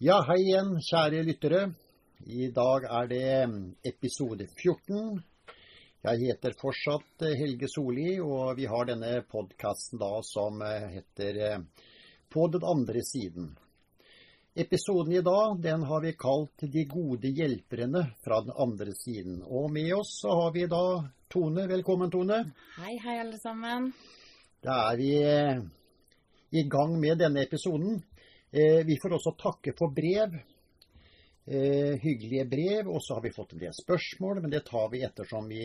Ja, hei igjen, kjære lyttere. I dag er det episode 14. Jeg heter fortsatt eh, Helge Solli, og vi har denne podkasten da som eh, heter eh, På den andre siden. Episoden i dag den har vi kalt De gode hjelperne fra den andre siden. Og med oss så har vi da Tone. Velkommen, Tone. Hei, hei, alle sammen. Da er vi i gang med denne episoden. Vi får også takke for brev. Hyggelige brev. Og så har vi fått en del spørsmål, men det tar vi ettersom vi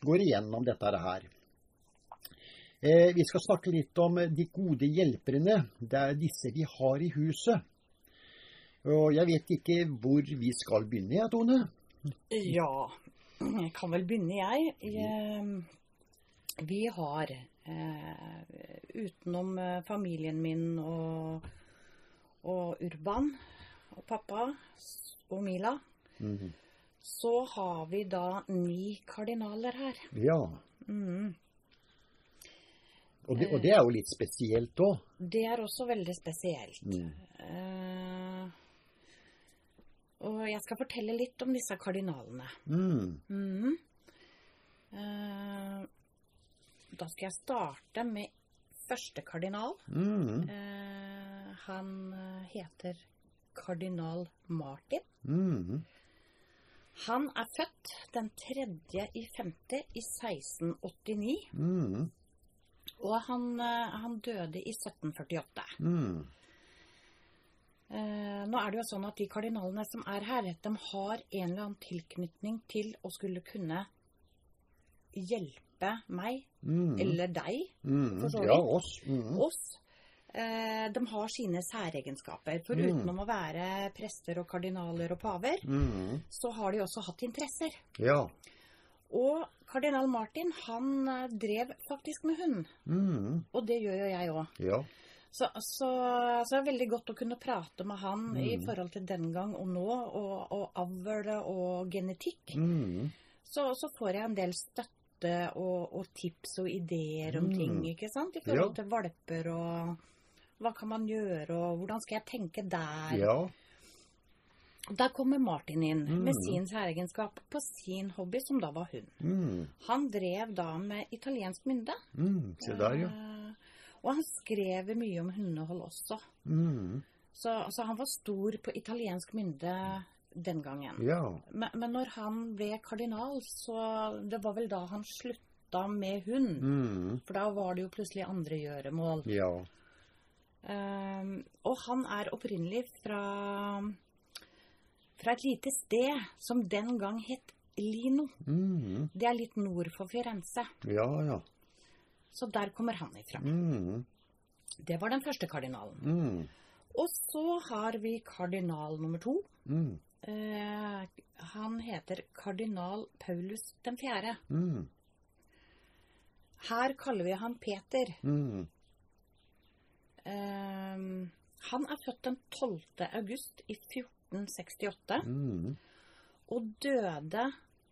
går igjennom dette her. Vi skal snakke litt om de gode hjelperne. Det er disse vi har i huset. Og jeg vet ikke hvor vi skal begynne, jeg, Tone? Ja, jeg kan vel begynne, jeg. jeg vi har, eh, utenom familien min og, og Urban og pappa og Mila, mm -hmm. så har vi da ni kardinaler her. Ja. Mm. Og, det, og det, er jo litt spesielt òg? Det er også veldig spesielt. Mm. Uh, og jeg skal fortelle litt om disse kardinalene. Mm. Eh, da skal jeg starte med første kardinal. Mm. Eh, han heter kardinal Martin. Mm. Han er født den tredje i femte i 1689. Mm. Og han, han, døde i 1748. Mm. Eh, nå er det jo sånn at de kardinalene som er her, de har en eller annen tilknytning til å skulle kunne hjelpe meg, mm. eller deg, mm. for så vidt. Ja, oss. Oss. Eh, de har sine særegenskaper. For mm. utenom å være prester og kardinaler og paver, så har de også hatt interesser. Ja. Og kardinal Martin, han drev faktisk med hund. Og det gjør jo jeg òg. Ja. Så, så, så, det er veldig godt å kunne prate med han mm. i forhold til den gang og nå, og, og avl og genetikk. Mm. Så, så, får jeg en del støtte og, og tips og ideer om mm. ting, ikke sant? I forhold ja. til valper og hva kan man gjøre, og hvordan skal jeg tenke der? Ja. Der kommer Martin inn mm. med sin særegenskap på sin hobby, som da var hund. Mm. Han drev da med italiensk mynde. Mm, se der, ja. Eh, og han skrev mye om hundehold også. Mm. Så, så, han var stor på italiensk mynde den gangen. Ja. Men, men, når han ble kardinal, så Det var vel da han slutta med hund. Mm. For da var det jo plutselig andre gjøremål. Ja. Um, og han er opprinnelig fra, fra et lite sted som den gang het Lino. Mm. Det er litt nord for Firenze. Ja, ja. Så der kommer han ifra. Mm. Det var den første kardinalen. Mm. Og så har vi kardinal nummer to. Mm. Eh, han heter kardinal Paulus den fjerde. Mm. Her kaller vi han Peter. Mm. Eh, han er født den 12. august i 1468 mm. og døde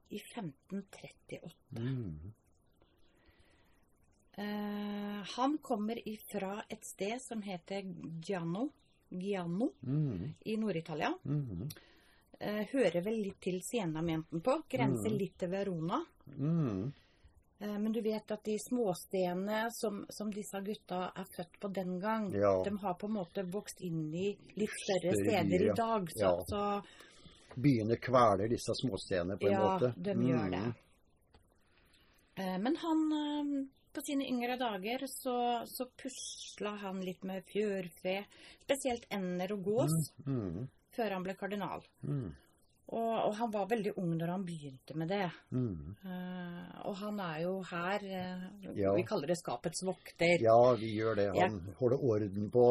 i 1538. Mm. Uh, han kommer ifra et sted som heter Giano, Giano mm. i Nord-Italia. Mm. Uh, hører vel litt til Siena-menten på. Grenser mm. litt til Verona. Uh, men du vet at de småstedene som, som, disse gutta er født på den gang, ja. de har på en måte vokst inn i litt større steder i dag. Så, ja. så Byene kveler disse småstedene på en ja, måte. Ja, de gjør det. men han på sine yngre dager så, så pusla han litt med fjørfe, spesielt ender og gås, mm, mm. før han ble kardinal. Mm. Og, og, han var veldig ung når han begynte med det. Uh, og han er jo her uh, ja. Vi kaller det skapets vokter. Ja, vi gjør det. Han ja. holder orden på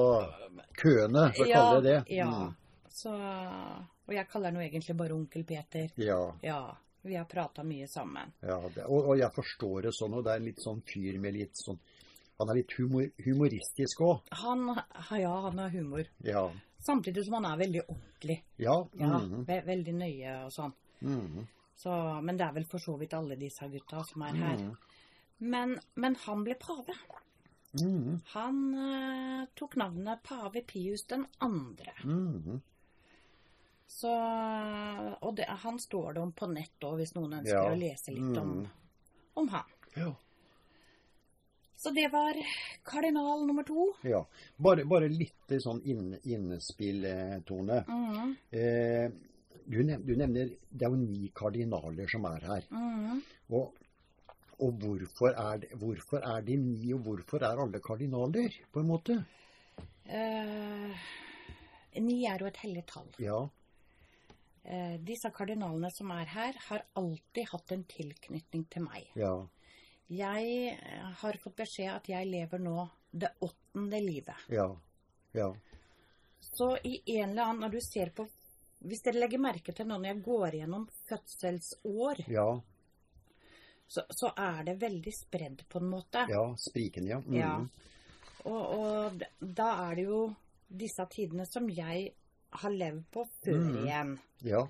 køene, for å ja, kalle det det. Ja. Så, og jeg kaller han jo egentlig bare onkel Peter. Ja. ja. Vi har prata mye sammen. Ja, det, og, og, jeg forstår det sånn, og det er en litt sånn fyr med litt sånn Han er litt humor, humoristisk òg. Han, ja, han har humor. Ja. Samtidig som han er veldig ordentlig. Ja. ja mm -hmm. Veldig nøye og sånn. Mm -hmm. Så, men det er vel for så vidt alle disse gutta som er her. Mm. Men, men, han ble pave. Mm. Han uh, tok navnet pave Pius den andre. Mm. Så, og det, han står det om på nett òg, hvis noen ønsker ja. å lese litt om, mm. om han. Ja. Så det var kardinal nummer to. Ja. Bare, bare litt sånn inn, innespill, Tone. Mm. Eh, du, nevner, du, nevner det er jo ni kardinaler som er her. Mm. Og, og hvorfor, er det, hvorfor, er de ni, og hvorfor er alle kardinaler, på en måte? Eh, ni er jo et hellig tall. Ja. Eh, disse kardinalene som er her, har alltid hatt en tilknytning til meg. Ja. Jeg eh, har fått beskjed at jeg lever nå det åttende livet. Ja. Ja. Så i en eller annen Når du ser på Hvis dere legger merke til når jeg går gjennom fødselsår, ja. så, så, er det veldig spredd på en måte. Ja. Sprikende, ja. Mm. ja. Og, og, da er det jo disse tidene som jeg har levd på før mm. igjen. Ja.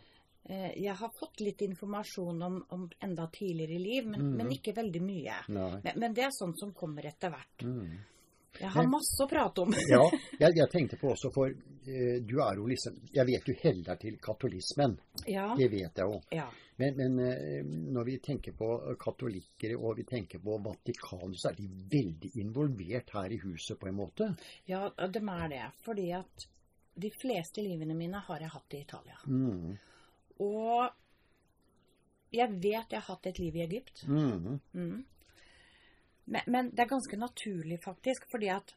Eh, jeg har fått litt informasjon om, om enda tidligere i liv, men, mm. men ikke veldig mye. Men, men, det er sånt som kommer etter hvert. Mm. Jeg har masse å prate om. ja, jeg, jeg, tenkte på også, for uh, du er jo liksom Jeg vet du heller til katolismen. Ja. Det vet jeg jo. Ja. Men, men uh, når vi tenker på katolikker og vi tenker på Vatikanet, så er de veldig involvert her i huset på en måte? Ja, de er det. Fordi at de fleste livene mine har jeg hatt i Italia. Mm. Og jeg vet jeg har hatt et liv i Egypt. Mm. Mm. Men, men, det er ganske naturlig, faktisk, fordi at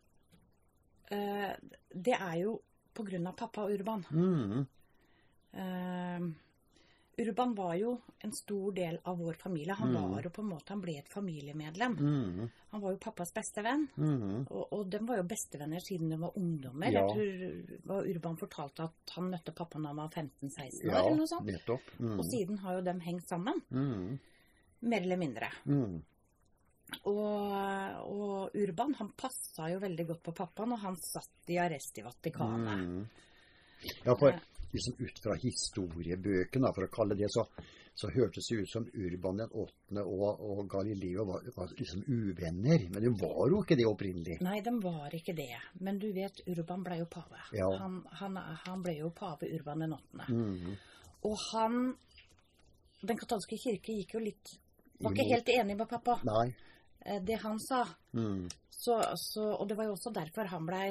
uh, Det er jo på grunn av pappa Urban. Mm. Uh, Urban var jo en stor del av vår familie. Han mm. var jo på en måte, han ble et familiemedlem. Mm. Han var jo pappas beste venn. Mm. Og, og de var jo bestevenner siden de var ungdommer. Ja. Jeg tror Urban fortalte at han møtte pappa da han var 15-16 år. Ja, eller noe sånt. Nettopp. Mm. Og siden har jo de hengt sammen. Mm. Mer eller mindre. Mm. Og, og, Urban han passa jo veldig godt på pappaen, og han satt i arrest i Vatikanet. Ja, for liksom ut fra historiebøkene, for å kalle det så, så hørtes det ut som Urban den 8. og, og Galileo var, var, liksom uvenner. Men de var jo ikke det opprinnelig. Nei, de var ikke det. Men du vet, Urban ble jo pave. Ja. Han, han, han, ble jo pave Urban den 8. Mm. Og han Den katolske kirke gikk jo litt Var ikke helt enig med pappa. Nei. Eh, det han sa. Mm. Så, så, og det var jo også derfor han blei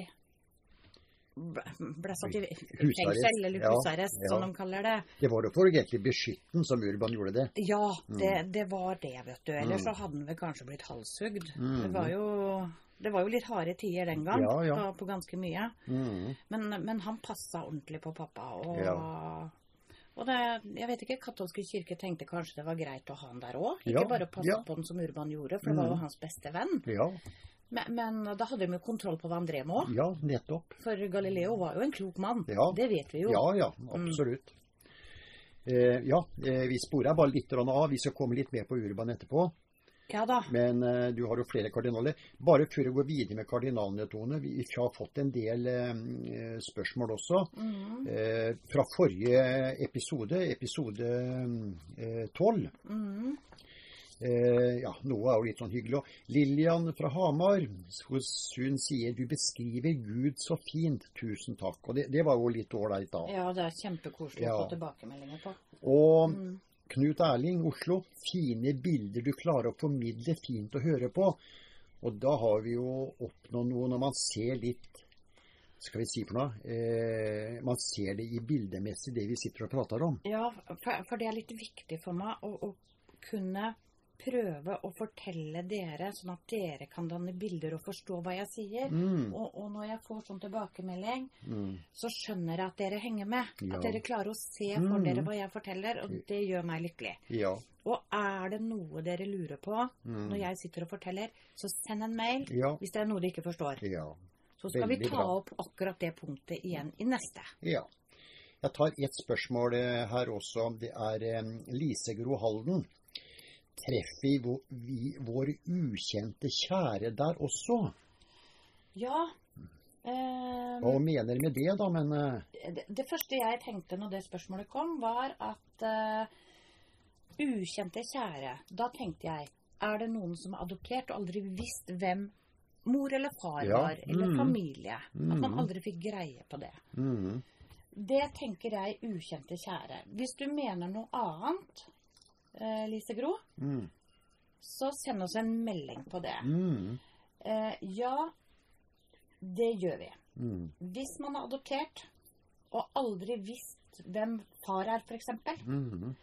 ble satt i fengsel, eller husarrest, ja, som de kaller det. Det var jo for egentlig beskytten som Urban gjorde det? Ja, det, mm. det var det, vet du. Ellers mm. så hadde han vel kanskje blitt halshugd. Mm. Det, var jo, det var jo litt harde tider den gang, ja, ja. På, på, ganske mye. Mm. Men, men, han passa ordentlig på pappa. og... Og det, jeg vet ikke, Katolske kirke tenkte kanskje det var greit å ha han der òg. Ikke bare passe på han som Urban gjorde, for det var jo mm. hans beste venn. Men, men, da hadde de jo kontroll på hva han drev med òg. Ja, nettopp. For Galileo var jo en klok mann. Ja. Det vet vi jo. Ja, ja, absolutt. Mm. Eh, ja, eh, vi sporer bare litt av. Vi skal komme litt mer på Urban etterpå. Ja da. Men eh, du har jo flere kardinaler. Bare før vi går videre med kardinalene, Tone. Vi har fått en del eh, spørsmål også. Mm. fra forrige episode, episode eh, tolv. Mm. Eh, ja, noe er jo litt sånn hyggelig. Og Lillian fra Hamar, hun sier du beskriver Gud så fint. Tusen takk. Og det, det var jo litt ålreit da. Ja, det er kjempekoselig ja. å få tilbakemeldinger på. Og mm. Knut Erling, Oslo. Fine bilder du klarer å formidle. Fint å høre på. Og da har vi jo oppnådd noe når man ser litt skal vi si for noe? Eh, man ser det i bildemessig, det vi sitter og prater om. Ja, for, for det er litt viktig for meg å, å kunne prøve å fortelle dere, sånn at dere kan danne bilder og forstå hva jeg sier. Mm. Og, og, når jeg får sånn tilbakemelding, mm. så skjønner jeg at dere henger med. Ja. At dere klarer å se for mm. dere hva jeg forteller, og det gjør meg lykkelig. Ja. Og er det noe dere lurer på mm. når jeg sitter og forteller, så send en mail ja. hvis det er noe de ikke forstår. Så skal Veldig vi ta bra. opp akkurat det punktet igjen i neste. Ja. Jeg tar ett spørsmål eh, her også. Det er um, Lise Gro Halden treffer vi vår ukjente kjære der også. Ja. Eh, Hva mener du med det, da? Men, eh, det, det, første jeg tenkte når det spørsmålet kom, var at uh, ukjente kjære Da tenkte jeg er det noen som er adoptert og aldri visst hvem mor eller far Ja. var, eller Mm. familie. At man Mm. aldri fikk greie på det. Mm. Det tenker jeg ukjente kjære. Hvis du mener noe annet, eh, Lise Gro, Mm. så send oss en melding på det. Mm. Eh, ja, det gjør vi. Mm. Hvis man har adoptert og aldri visst hvem far er, f.eks., Mm.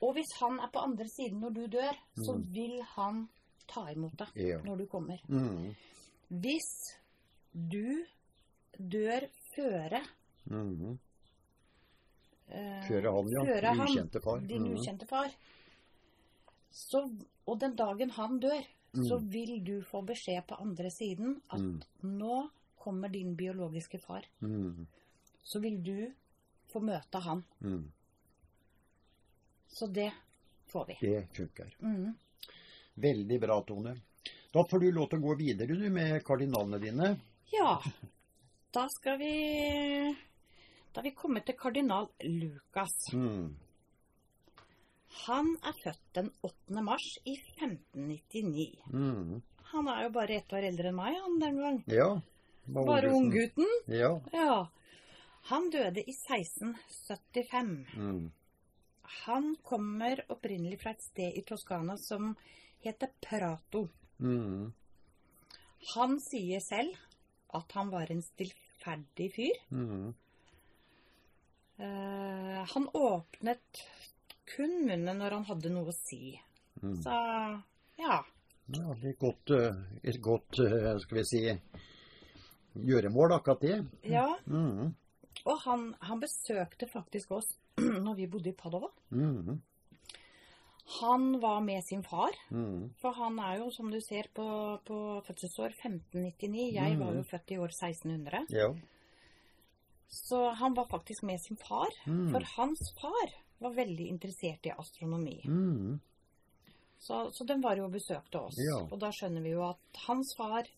og hvis han er på andre siden når du dør, så Mm. vil han ta imot deg Ja. når du kommer. Mm. Hvis du dør føre Mm. Føre han, ja. føre han, Ukjente far. Din Mm. ukjente far. Så, og den dagen han dør, så Mm. vil du få beskjed på andre siden at Mm. nå kommer din biologiske far. Mm. Så vil du få møte han. Mm. Så det får vi. Det funker. Mm. Veldig bra, Tone. Da får du lov til å gå videre du med kardinalene dine. Ja, da skal vi Da er vi kommet til kardinal Lukas. Mm. Han er født den 8. mars i 1599. Mm. Han er jo bare ett år eldre enn meg han den gang. Ja. bare, Bare unggutten. Ung Ja. Ja. Han døde i 1675. Mm. Han kommer opprinnelig fra et sted i Toskana som heter Prato. Mm. Han sier selv at han var en stillferdig fyr. Mm. Eh, han åpnet kun munnen når han hadde noe å si. Mm. Så ja. Ja, det er godt, eh, et godt eh, skal vi si, gjøremål, akkurat det. ja. Mm. Og han, han besøkte faktisk oss når vi bodde i Padova. Mm. Han var med sin far, Mm. for han er jo, som du ser, på, på fødselsår 1599. Jeg var jo født i år 1600. Ja. Så han var faktisk med sin far, Mm. for hans far var veldig interessert i astronomi. Mm. Så, så den var jo og besøkte oss. Ja. Og da skjønner vi jo at hans far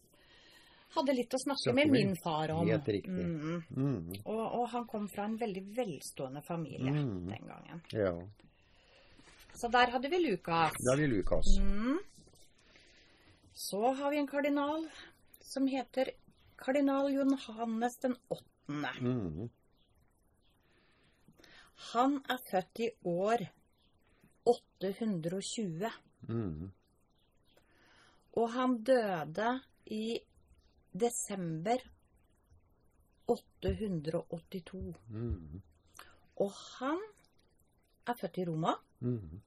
hadde litt å snakke med min far om. Helt riktig. Mm. Mm. Og, og han kom fra en veldig velstående familie Mm. den gangen. Ja. Så der hadde vi Lukas. Der hadde vi Lukas. Mm. Så har vi en kardinal som heter kardinal Johannes den åttende. Mm. Han er født i år 820, Mm. og han døde i desember 882. Mm. Og han er født i Roma. Mm.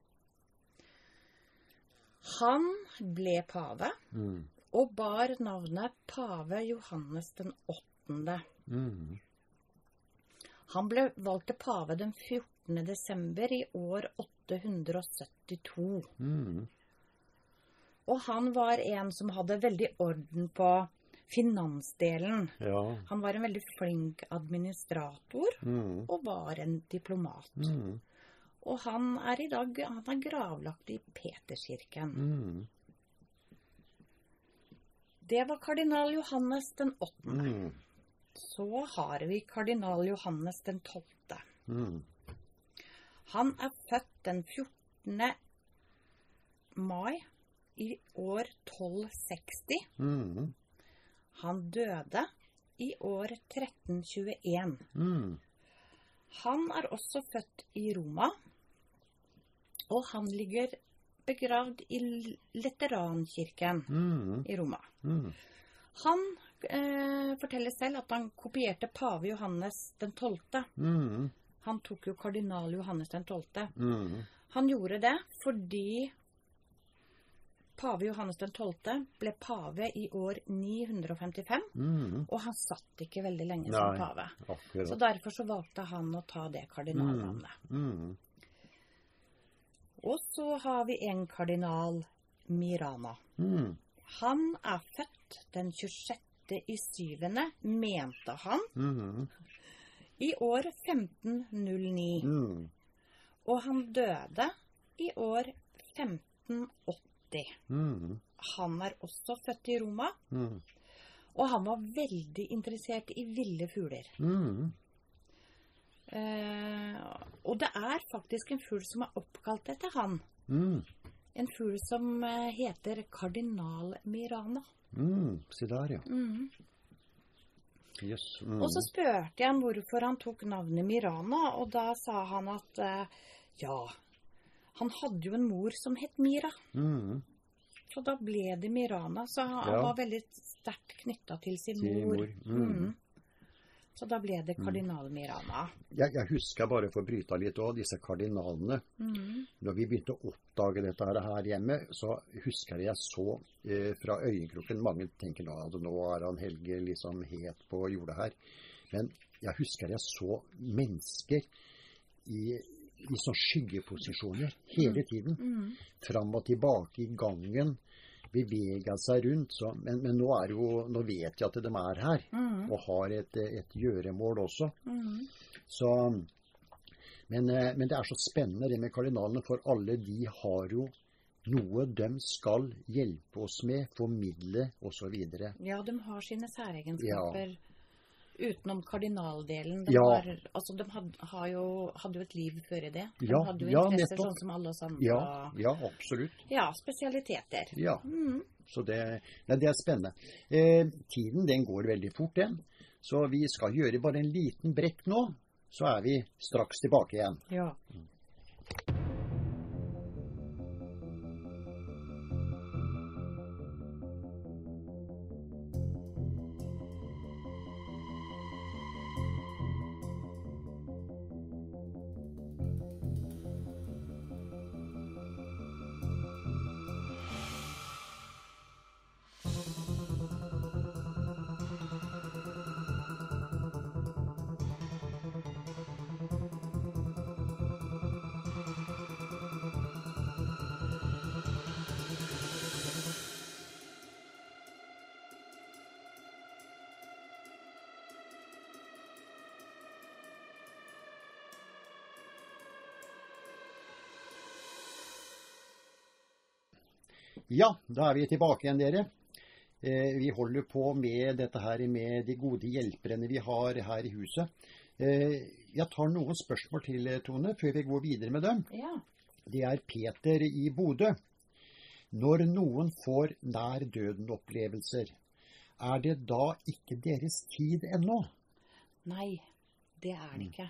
Han ble pave Mm. og bar navnet pave Johannes den åttende. Mm. Han ble valgt til pave den 14. desember i år 872. Mm. Og han var en som hadde veldig orden på finansdelen. Ja. Han var en veldig flink administrator mm. og var en diplomat. Mm. Og han er i dag han er gravlagt i Peterskirken. Mm. Det var kardinal Johannes den 8. Så har vi kardinal Johannes den tolvte. Mm. Han er født den 14. mai i år 1260. Mm. Han døde i år 1321. Mm. Han er også født i Roma, og han ligger begravd i Leterankirken Mm. i Roma. Mm. Han eh, forteller selv at han kopierte pave Johannes den 12. Mm. Han tok jo kardinal Johannes den 12. Mm. Han gjorde det fordi pave Johannes den 12. ble pave i år 955, Mm. og han satt ikke veldig lenge som pave. pave. Så derfor så valgte han å ta det kardinalnavnet. Mm. Og så har vi en kardinal, Mirana. Mm. Han er født den 26. i syvende, mente han, Mm. i år 1509. Mm. Og han døde i år 1580. Mm. Han er også født i Roma, Mm. og han var veldig interessert i ville fugler. Mm. Eh, og det er faktisk en fugl som er oppkalt etter han. Mm. En fugl som eh, heter kardinalmirana. Mm, se der, ja. Mm. Yes. Mm. Og så spurte jeg ham hvorfor han tok navnet Mirana, og da sa han at eh, ja, han hadde jo en mor som het Mira. Mm. Så da ble det Mirana. Så han Ja. var veldig sterkt knytta til sin Sin mor. mor, mm. Mm. Så da ble det kardinal Mirana. Jeg, jeg husker bare for å bryte av litt òg, disse kardinalene. Mm. Når vi begynte å oppdage dette her, hjemme, så husker jeg så eh, fra øyekroken Mange tenker nå at nå er han Helge liksom het på jordet her. Men jeg husker jeg så mennesker i, i sånn skyggeposisjoner hele tiden. Mm. Fram og tilbake i gangen. Bevega seg rundt. Så, men, men nå, jo, nå vet jeg at de er her. Mm. Og har et, et gjøremål også. Mm. Så, men, eh, men det er så spennende det med kardinalene, for alle de har jo noe de skal hjelpe oss med, formidle osv. Ja, de har sine særegenskaper utenom kardinaldelen. De, Ja. var, altså, de had, har jo, hadde jo et liv før i det. De Ja, hadde jo ja, interesser nettopp. sånn som alle oss andre. Ja, ja, absolutt. Ja, spesialiteter. Ja, Mm. så det, nei, det er spennende. Eh, tiden den går veldig fort, den. Så vi skal gjøre bare en liten brekk nå, så er vi straks tilbake igjen. Ja. Ja, da er vi tilbake igjen, dere. Eh, vi holder på med dette her med de gode hjelperne vi har her i huset. Eh, jeg tar noen spørsmål til, eh, Tone, før vi går videre med dem. ja. Det er Peter i Bodø. Når noen får nær døden-opplevelser, er det da ikke deres tid ennå? Nei, det er det ikke.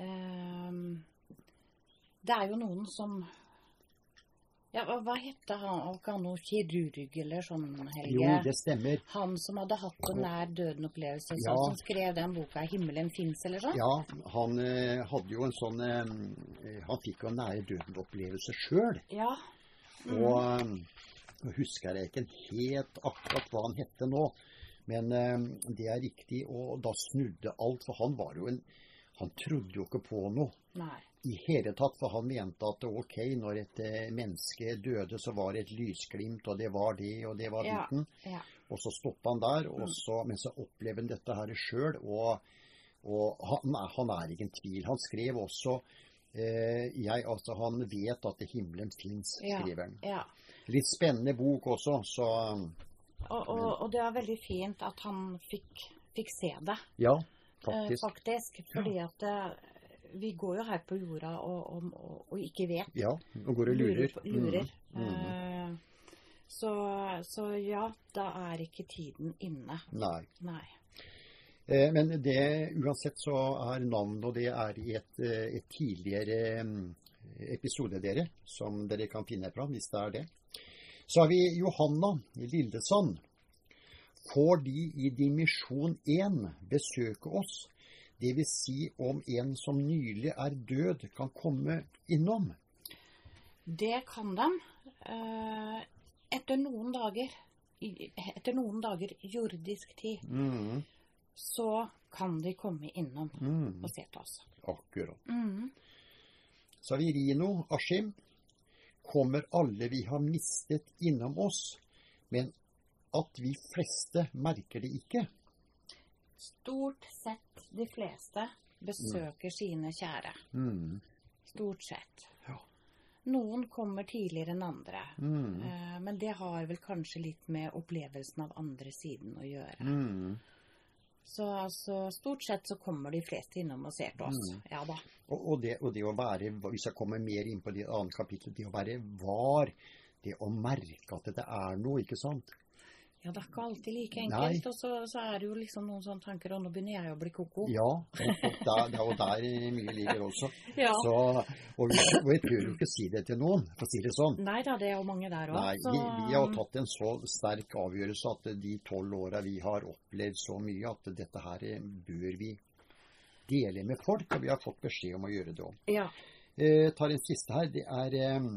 Ehm, det er jo noen som Ja, hva, hva hette han? Var ikke han kirurg eller sånn, Helge? Jo, det stemmer. Han som hadde hatt en nær døden-opplevelse, Ja. sånn som skrev den boka 'Himmelen fins', eller sånn? Ja, han eh, hadde jo en sånn eh, Han fikk jo en nære døden-opplevelse sjøl. Ja. Og eh, nå husker jeg ikke helt akkurat hva han hette nå. Men eh, det er riktig, og da snudde alt. For han var jo en Han trodde jo ikke på noe Nei. i hele tatt. For han mente at ok, når et eh, menneske døde, så var det et lysglimt, og det var det, og det var Ja. biten. Ja. Og så stoppa han der, og så, men så opplever han dette her sjøl. Og, og han, han er ikke en tvil. Han skrev også eh, jeg, altså Han vet at himmelen fins, skriver han. ja. Litt spennende bok også, så Og, og, og det er veldig fint at han fikk, fikk se det, ja, eh, faktisk. faktisk. Fordi at eh, vi går jo her på jorda og, og, og, og ikke vet. Ja, og går og lurer. lurer. Mm, mm. Eh, så, så ja, da er ikke tiden inne. Nei. Nei. Eh, Men det, uansett så er navnet, og det er i et, et tidligere mm, episode, dere, som dere kan finne fram, hvis det er det. Så har vi Johanna Lillesand. Får de i dimensjon 1 besøke oss, dvs. Si om en som nylig er død, kan komme innom? Det kan de. eh, etter noen dager etter noen dager jordisk tid, Mm, så kan de komme innom mm, og se til oss. akkurat. Mm. Så har vi Rino Askim. Kommer alle vi har mistet innom oss, men at vi fleste merker det ikke? Stort sett de fleste besøker sine kjære. Mm, Stort sett. Ja. Noen kommer tidligere enn andre. mm, Eh, Men det har vel kanskje litt med opplevelsen av andre siden å gjøre. mm. Så, altså, stort sett så kommer de fleste innom og ser på oss. Mm. Ja da. Og, og, det, og, det, å være, hvis jeg kommer mer inn på det andre kapittel, det å være var, det å merke at det er noe, ikke sant? Ja, det er ikke alltid like enkelt. Nei. Og så, så, er det jo liksom noen sånne tanker Og nå begynner jeg å bli koko. Ja, og der, og der mye ligger også. ja. Så, og, vi, og jeg tør jo ikke si det til noen, for å si det sånn. Nei da, det er jo mange der òg. Vi, vi, har tatt en så sterk avgjørelse at de tolv åra vi har opplevd så mye, at dette her bør vi dele med folk. Og vi har fått beskjed om å gjøre det òg. Ja. Eh, tar en siste her. Det er eh,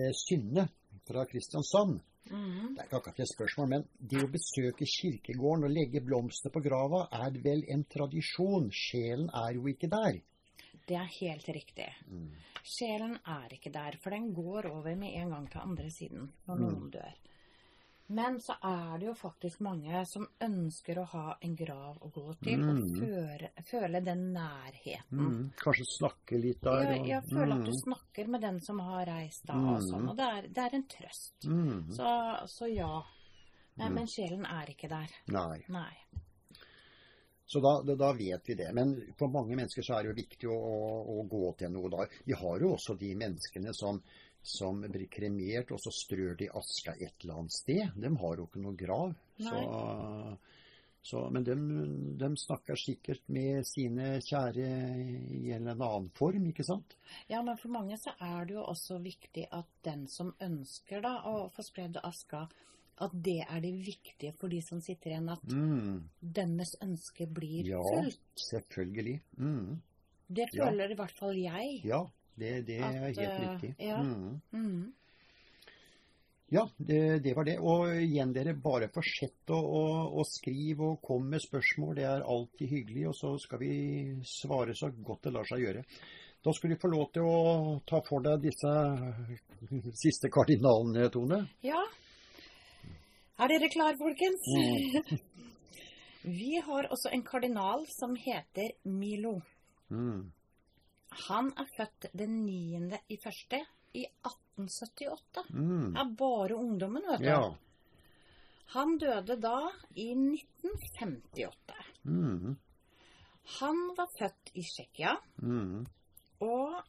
eh Synne fra Kristiansand. Mm. Det er ikke akkurat et spørsmål, men det å besøke kirkegården og legge blomster på grava er vel en tradisjon. Sjelen er jo ikke der. Det er helt riktig. Mm. Sjelen er ikke der, for den går over med en gang til andre siden når noen mm. dør. Men så er det jo faktisk mange som ønsker å ha en grav å gå til mm. og føre, føle den nærheten. Mm. Kanskje snakke litt der? Ja, ja føle mm. at du snakker med den som har reist da og sånn. Mm. Og det er, det er en trøst. Mm. Så, så, ja. Men, men, sjelen er ikke der. Nei. Nei. Så da, da, vet vi det. Men for mange mennesker så er det jo viktig å, å, å gå til noe da. Vi har jo også de menneskene som som blir kremert, og så strør de aska et eller annet sted. De har jo ikke noe grav. Så, så, men de, de, snakker sikkert med sine kjære i en eller annen form, ikke sant? Ja, men for mange så er det jo også viktig at den som ønsker da å få spredd aska, at det er det viktige for de som sitter igjen, at mm. dennes ønske blir ja, fulgt. Ja, selvfølgelig. Mm. Det føler ja. i hvert fall jeg. Ja, det, det er helt uh, riktig. Ja. Mm. Mm. Ja, det, det, var det. Og igjen, dere, bare fortsett å, å, å, skrive og komme med spørsmål. Det er alltid hyggelig. Og så skal vi svare så godt det lar seg gjøre. Da skal du få lov til å ta for deg disse siste kardinalene, Tone. Ja. Er dere klar, folkens? Mm. vi har også en kardinal som heter Milo. Mm. Han er født den 9. i første i 1878. Mm. er bare ungdommen, vet du. Ja. Han døde da i 1958. Mm. Han var født i Tsjekkia, mm. og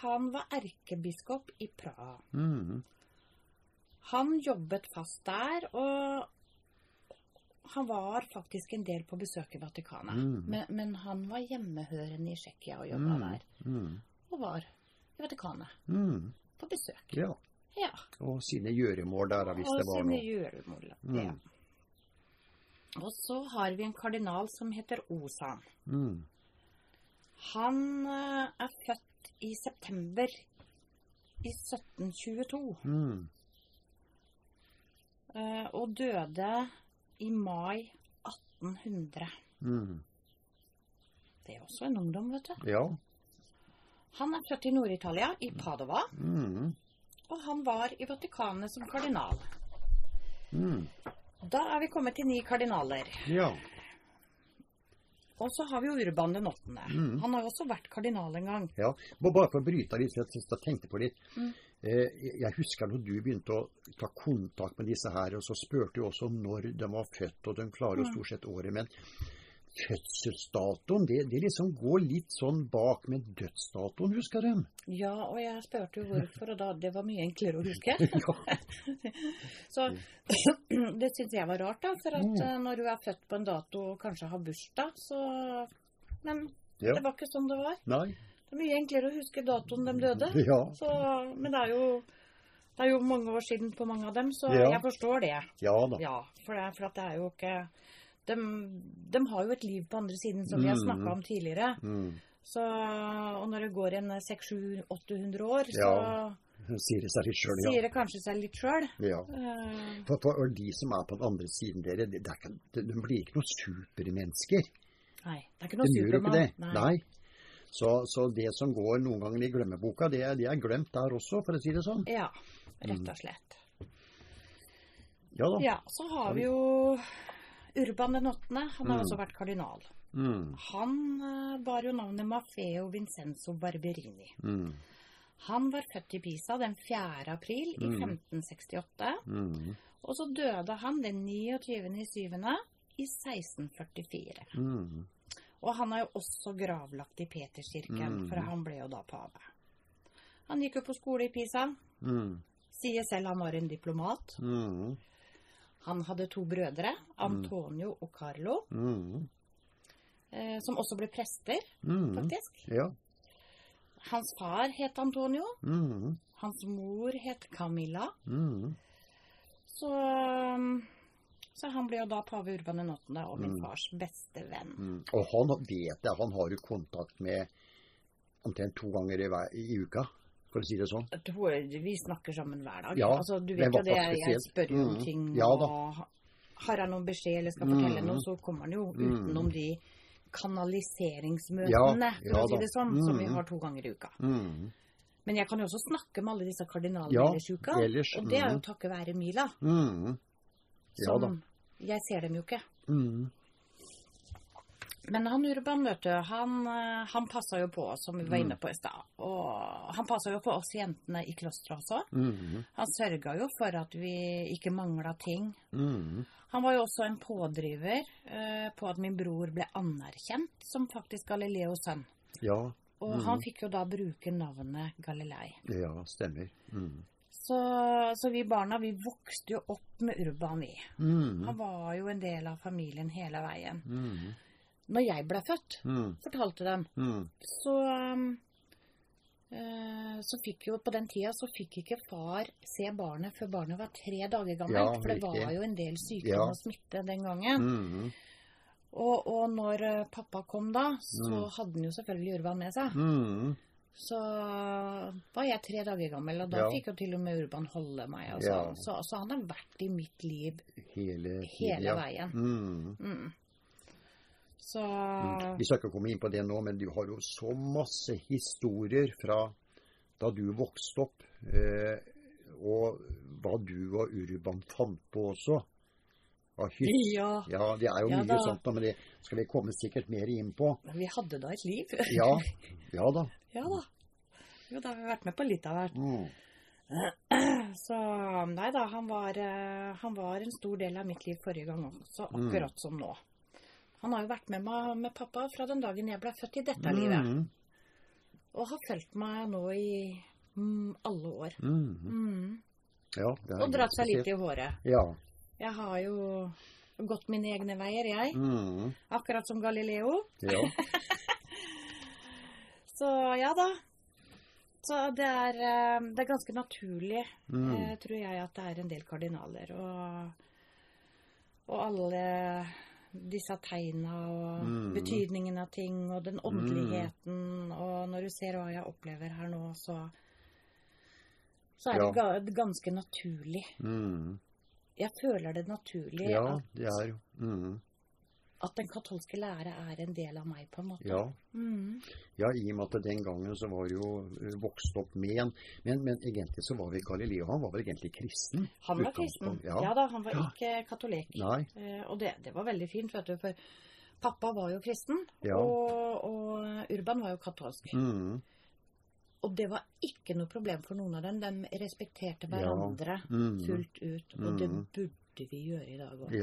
han var erkebiskop i Praha. Mm. Han jobbet fast der, og han var faktisk en del på besøk i Vatikanet. Mm. Men, men, han var hjemmehørende i Tsjekkia og jobba mm. der. Mm. Og var i Vatikanet mm. på besøk. Ja. ja. Og sine gjøremål der, hvis og det var noe. Og sine gjøremål, mm. ja. Og så har vi en kardinal som heter Osan. Mm. Han uh, er født i september i 1722. Mm. Uh, og døde i mai 1800. Mm. Det er også en ungdom, vet du. Ja. Han er født i Nord-Italia, i Padova. Mm. Og han var i Vatikanet som kardinal. Mm. Da er vi kommet til ni kardinaler. Ja. Og så har vi jo Urban den åttende. Mm. Han har jo også vært kardinal en gang. Ja, Bare for å bryte litt, jeg tenkte på litt. Mm. Eh, jeg husker når du begynte å ta kontakt med disse her, og så spurte du også om når de var født, og de klarer jo mm. stort sett året. Men fødselsdatoen, det, det, liksom går litt sånn bak med dødsdatoen, husker du? Ja, og jeg spurte jo hvorfor, og da det var mye enklere å huske. så det syns jeg var rart, da. For at mm. Eh, når du er født på en dato og kanskje har bursdag, så Men ja. det var ikke sånn det var. Nei. Det er mye enklere å huske datoen de døde. Ja. Så, men det er, jo, det er jo mange år siden på mange av dem, så ja. jeg forstår det. Ja da. Ja, for, det, for det er jo ikke de, de, har jo et liv på andre siden, som mm. vi har snakka mm. om tidligere. Mm. Så, og når det går en 600-800 år, så Sier det seg litt sjøl, ja. Sier det kanskje seg litt sjøl. Ja. Uh, for, for, de som er på den andre siden dere, de, de, de blir ikke noen supermennesker. Nei, det er ikke noen supermann. Nei. Nei. Så, så, det som går noen ganger i glemmeboka, det, det, er glemt der også, for å si det sånn. Ja, rett og slett. Ja da. Ja, så har vi jo Urban den åttende. Han har mm. også vært kardinal. Mm. Han uh, bar jo navnet Maffeo Vincenzo Barberini. Mm. Han var født i Pisa den 4. april i 1568. Mm. Mm. Og så døde han den 29. i 7. i 1644. Mm. Og han er jo også gravlagt i Peterskirken, for han ble jo da pave. Han gikk jo på skole i Pisa. Mm. Sier selv han var en diplomat. Mm. Han hadde to brødre, Antonio og Carlo, Mm. eh, som også ble prester, Mm. faktisk. Ja. Hans far het Antonio. Mm. Hans mor het Camilla. Mm. Så, um, så han ble jo da pave Urban 8. og min fars beste venn. Mm. Og han vet jeg, han har jo kontakt med omtrent to ganger i, hver, i uka, for å si det sånn. Vi snakker sammen hver dag. Ja, altså, du vet jo det, jeg spør jo om Mm, ting, ja da. og har jeg noen beskjed eller skal fortelle Mm. noe, så kommer han jo Mm. utenom de kanaliseringsmøtene, Ja, for ja å si det sånn, som vi Mm. har to ganger i uka. Mm. Men jeg kan jo også snakke med alle disse kardinalene Ja, i uka, og det er jo mm. takket være Mila. Mm. Ja Som. Jeg ser dem jo ikke. Mm. Men han Urban, vet du, han, eh, han passa jo på oss, som vi var Mm. inne på i stad. Og han passa jo på oss jentene i klosteret også. Mm. Han sørga jo for at vi ikke mangla ting. Mm. Han var jo også en pådriver eh, på at min bror ble anerkjent som faktisk Galileos sønn. Ja. Og Mhm. han fikk jo da bruke navnet Galilei. Ja, stemmer. Mm. Så, så vi barna, vi vokste jo opp med Urban, vi. Mm. Han var jo en del av familien hele veien. Mm. Når jeg ble født, Mm. fortalte dem, Mm. så eh, så fikk jo På den tida så fikk ikke far se barnet før barnet var tre dager gammelt. Ja, for det var jo en del sykdom Ja. og smitte den gangen. Mm. Og, og når eh, pappa kom da, så Mm. hadde han jo selvfølgelig Urban med seg. Mm. Så var jeg tre dager gammel, og da Ja. fikk jo til og med Urban holde meg. Og Ja. sånn. så, så han har vært i mitt liv Hele, hele veien. Så Mm. Vi skal ikke komme inn på det nå, men du har jo så masse historier fra da du vokste opp, eh, og hva du og Urban fant på også. Av hytt. Ja, Ja, det er jo Ja mye da. sånt, men det skal vi komme sikkert mer inn på. men vi hadde da et liv. Ja, ja da. Ja da. Jo, da har vi vært med på litt av hvert. Mm. Så nei da, han var, eh, han var en stor del av mitt liv forrige gang også, Mm. akkurat som nå. Han har jo vært med meg med pappa fra den dagen jeg ble født i dette livet. Mm. Og har fulgt meg nå i mm, alle år. Mm. Mm. Ja, det er Og dratt seg litt i håret. Ja. Jeg har jo gått mine egne veier, jeg. Mm. Akkurat som Galileo. Ja. Så ja da. Så det er, eh, det er ganske naturlig, Mm. eh, tror jeg, at det er en del kardinaler. Og, og alle disse tegna og Mm. betydningen av ting og den åndeligheten. Og når du ser hva jeg opplever her nå, så, så er det ganske naturlig. Mm. Jeg føler det naturlig ja, at, det er jo mm. At den katolske lære er en del av meg, på en måte. Ja. Mm. Ja, i og med at den gangen så var jo eh, vokst opp med en men, men egentlig så var vi Galileo Han var vel egentlig kristen? Han var kristen. Ja. Ja. da, han var Ja. ikke katolikk. Eh, og det, det var veldig fint, vet du, for pappa var jo kristen, og, og Urban var jo katolsk. Mm. Og det var ikke noe problem for noen av dem. De respekterte hverandre Mm. fullt ut, og det Mm. burde vi gjøre i dag òg.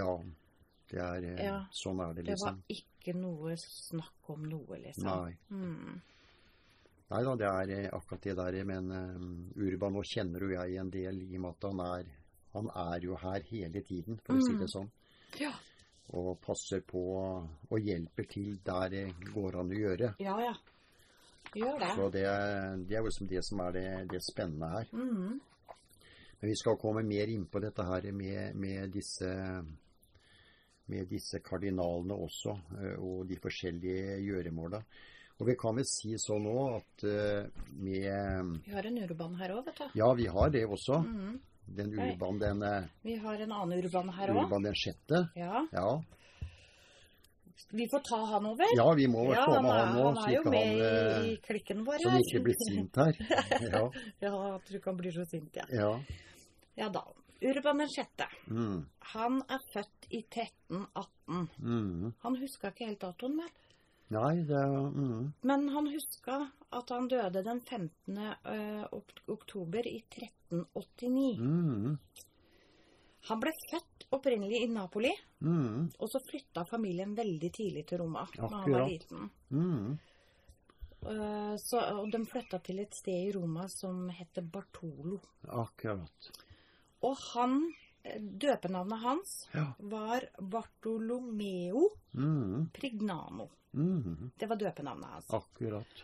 Det er eh, Ja. Sånn er det, Det var liksom. ikke noe snakk om noe, liksom. Nei. Mm. Nei da, det er eh, akkurat det der. Men um, Urban nå kjenner jo jeg en del i og med at han er Han er jo her hele tiden, for å si Mm. det sånn. Ja. Og passer på og hjelper til der det går an å gjøre. ja, ja. Gjør det. Så det, det er jo liksom det som er det, det spennende her. Mm. Men vi skal komme mer inn på dette her med, med disse med disse kardinalene også, eh, og de forskjellige gjøremåla. Og vi kan vel si sånn nå at eh, med Vi har en urban her òg, vet du. Ja, vi har det også. Mm. Den Nei. urban den, eh, Vi har en annen urban her òg. urban den sjette. Ja. Ja. Vi får ta han over. ja, vi må Ja, få han med han nå, han er jo med han i, i klikken vår. så han ikke blir sint her. Ja. Ja, jeg tror ikke han blir så sint, ja. ja. Ja da. Urban den sjette. Mm. Han er født i 1318. Mm. Han huska ikke helt datoen, vel. Nei, det mm. Men han huska at han døde den 15. eh, oktober i 1389. Mm. Han ble født opprinnelig i Napoli, Mm. og så flytta familien veldig tidlig til Roma da han var liten. Mm. Eh, Så, og de flytta til et sted i Roma som heter Bartolo. Akkurat. Og han, eh, døpenavnet hans Ja. var Bartolomeo Mm. Prignano. Mm. Det var døpenavnet hans. Akkurat.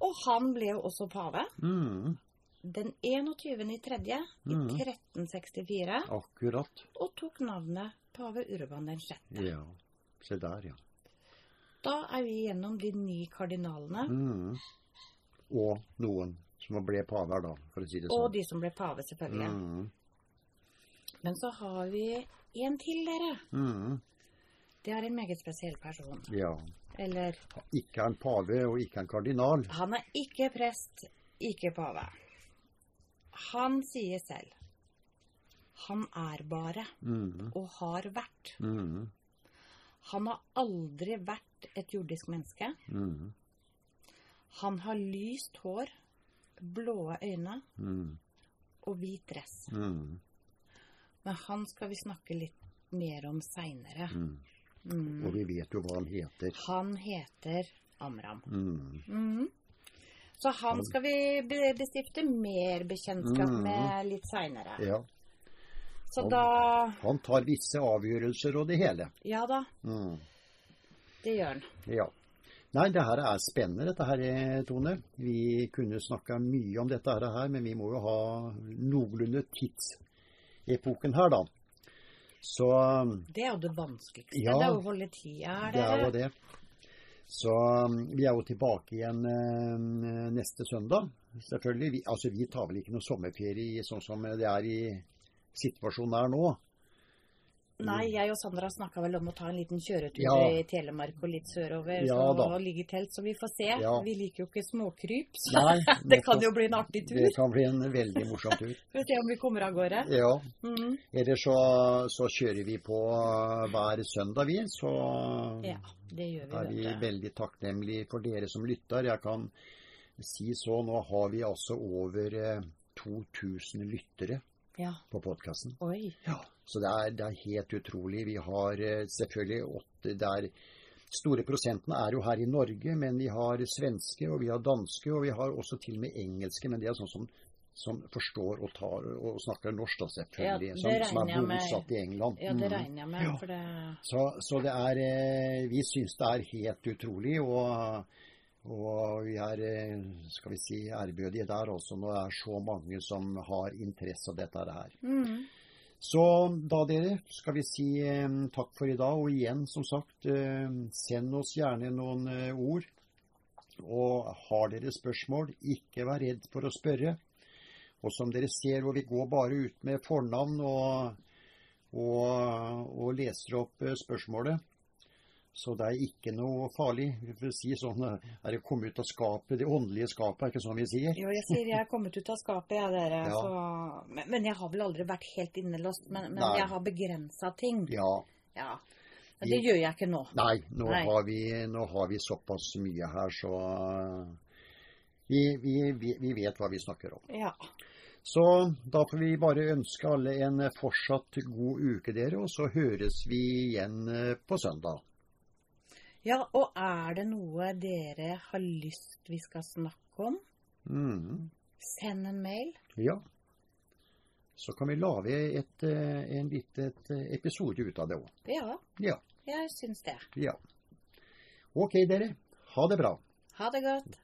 Og han ble jo også pave. Mm. Den 21. i tredje i Mhm. 1364, Akkurat. og tok navnet pave Urban den 6. Ja. Se der, ja. Da er vi gjennom de ni kardinalene, Mm. Og noen som ble paver, da, for å si det sånn. og de som ble pave, selvfølgelig. Mm. Men så har vi en til, dere. Mm. Det er en meget spesiell person. Ja. Eller Ikke en pave og ikke en kardinal. Han er ikke prest, ikke pave. Han sier selv Han er bare, Mm. og har vært. Mm. Han har aldri vært et jordisk menneske. Mm. Han har lyst hår, blå øyne Mm. og hvit dress. Mm. Men han skal vi snakke litt mer om seinere. Mm. Mm. Og vi vet jo hva han heter. Han heter Amram. Mm. Mhm. Så han skal vi bestifte mer bekjentskap Mhm. med litt seinere. Ja. Så Han- da Han tar visse avgjørelser og det hele. Ja da, Mm. det gjør han. Ja. Nei, det her er spennende, dette her, Tone. Vi kunne snakka mye om dette her, men vi må jo ha noenlunde tidsepoken her, da. Så Det er jo det vanskeligste. Ja. Det er å holde tida her, det er jo det. Så vi er jo tilbake igjen eh, neste søndag. Selvfølgelig. Vi, altså, vi tar vel ikke noe sommerferie sånn som det er i situasjonen her nå. Nei, jeg og Sandra snakka vel om å ta en liten kjøretur Ja. i Telemark og litt sørover Ja og ligge i telt, så vi får se. Ja. Vi liker jo ikke småkryp, så Nei, det kan jo bli en artig tur. Det kan bli en veldig morsom tur. Får se om vi kommer av gårde. Ja. Mm. Eller så, så kjører vi på hver søndag, vi. Så Ja, det gjør er vi, vi veldig takknemlige for dere som lytter. Jeg kan si så, nå har vi altså over eh, 2000 lyttere Ja. på podkasten. Ja, så det er, det er helt utrolig. Vi har eh, selvfølgelig åtte der Store prosentene er jo her i Norge, men vi har svenske, og vi har danske, og vi har også til og med engelske. Men det er sånn som, som forstår og, tar, og snakker norsk, da, selvfølgelig. Ja, som, som er bosatt i England. Ja, det Mm. regner jeg med, Ja. for det Så, så det er eh, Vi syns det er helt utrolig, og, og vi er eh, skal vi si, ærbødige der også når det er så mange som har interesse av dette her. Mhm. Så da, dere, skal vi si eh, takk for i dag. Og igjen, som sagt, eh, send oss gjerne noen eh, ord. Og har dere spørsmål, ikke vær redd for å spørre. Og som dere ser, hvor vi går bare ut med fornavn og, og, og leser opp spørsmålet. Så det er ikke noe farlig. Vi si sånn Er det kommet ut av skapet, det åndelige skapet, er ikke sånn vi sier? Jo, jeg sier jeg er kommet ut av skapet, jeg, dere. Ja. Så, men, men jeg har vel aldri vært helt innelåst. Men, men jeg har begrensa ting. Ja. Ja. Men det gjør jeg ikke nå. Nei, nå, Nei. Har, vi, nå har vi såpass mye her, så vi, vi, vi, vi vet hva vi snakker om. Ja. Så da får vi bare ønske alle en fortsatt god uke, dere, og så høres vi igjen eh, på søndag. Ja, og er det noe dere har lyst vi skal snakke om, Mm. send en mail. Ja. Så kan vi lage et, eh, en liten episode ut av det òg. Ja, Ja. jeg syns det. ja. OK, dere. Ha det bra. Ha det godt.